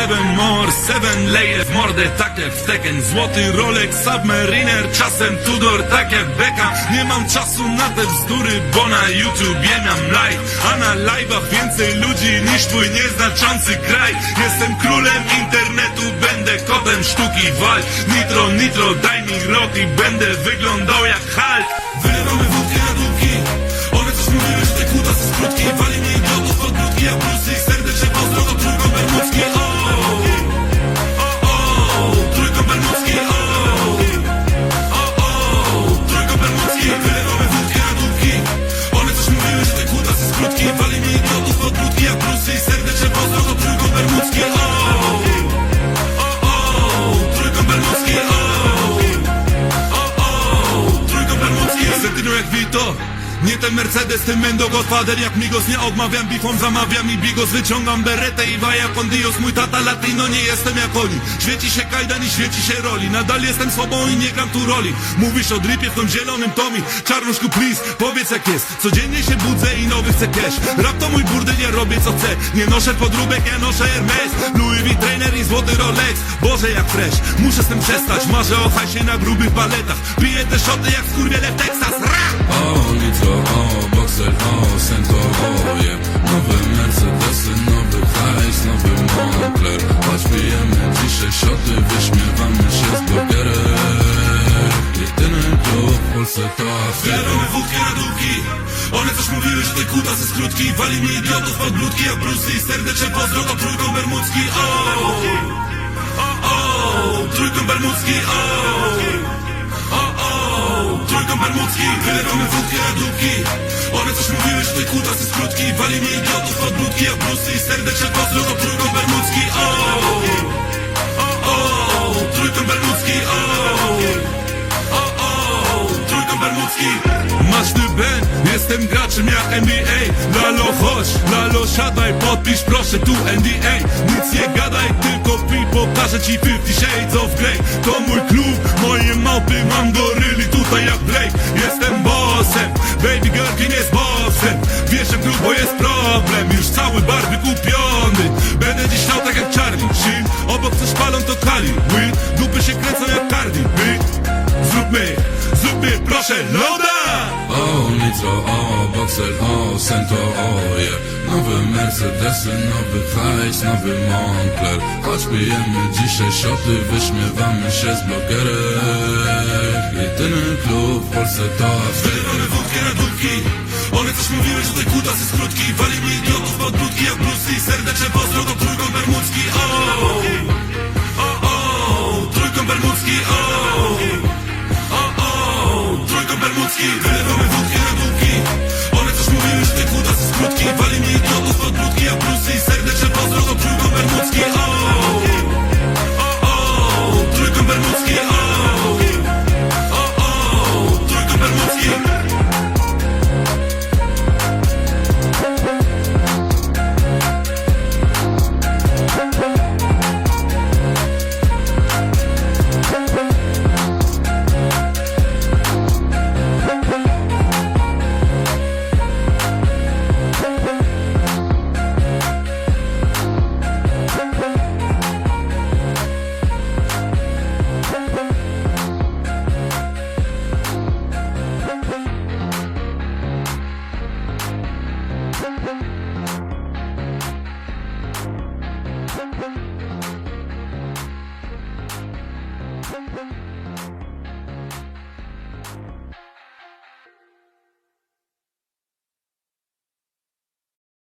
seven more, seven leje w mordę, takie w teken. Złoty Rolex, Submariner, czasem Tudor, takie beka. Nie mam czasu na te bzdury, bo na YouTubie mam live A na live'ach więcej ludzi niż twój nieznaczący kraj. Jestem królem internetu, będę kotem sztuki. Walk Nitro, nitro, daj mi rok i będę wyglądał jak Hulk. Wylewamy wódkę ten Mercedes, ten Mendo Godfather. Jak Migos nie odmawiam, bifon zamawiam i bigos Wyciągam beretę i waja con Dios. Mój tata latino, nie jestem jak oni. Świeci się kajdan i świeci się roli. Nadal jestem sobą i nie gram tu roli. Mówisz o dripie w tym zielonym tomi Czarnuszku please, powiedz jak jest. Codziennie się budzę i nowy chcę cash. Rap to mój burdel, ja robię co chcę. Nie noszę podróbek, ja noszę Hermes. Louis V trainer i złoty Rolex. Boże jak fresh, muszę z tym przestać. Marzę o hajsie na grubych paletach. Piję te szoty jak skurwiele w Texas Ra! O, nitro, o, boxer, o, sento, o, je Nowe Mercedesy, nowy hajs, nowy Moncler Choć pijemy dzisiaj szoty, wyśmiewamy się z blogerek Jedyny klub w Polsce to Wylewamy wódkę na długi One coś mówiły, że te kutasy skrótki Wali mi idiotów pod brudki jak brusy I serdeczne pozdro to trójką bermudzki O, o, trójką bermudzki o, bermudzki Wylewamy wódkę na długi One coś mówiły, że te kutasy skrótki Wali mi idiotów pod brudki jak brusy I serdeczne pozdro to trójką bermudzki. O, o, o, trójką bermudzki. O, Ty ben, jestem graczem jak NBA Lalo chodź, Lalo siadaj, podpisz proszę tu NDA Nic nie gadaj, tylko pij, pokażę ci 50 Shades of Grey. To mój klub, moje małpy, mam goryli tutaj jak Blake. Jestem bossem, baby girl jest bossem. Wiesz jak grubo jest problem, już cały bar wykupiony Będę dziś stał tak jak Charlie. Sheen, obok coś palą to Kali. Dupy się kręcą jak Cardi. B Zróbmy, zróbmy proszę loda O, nitro, o, boxer, o, sento, o, je Nowe Mercedesy, nowy hajs, nowy Moncler. Choć pijemy dzisiaj szoty, wyśmiewamy się z blogerek. Jedyny klub w Polsce to afera Wylewamy wódkę na dupki. One coś mówiły, że te kutasy skrótki Wali mi idiotów pod brudki jak brusy I serdeczne pozdro do trójką bermudzki. O, idiotów pod brudki jak brusy I serdeczne pozdro do trójką bermudzki O, o, o, trójką bermudzki O, o,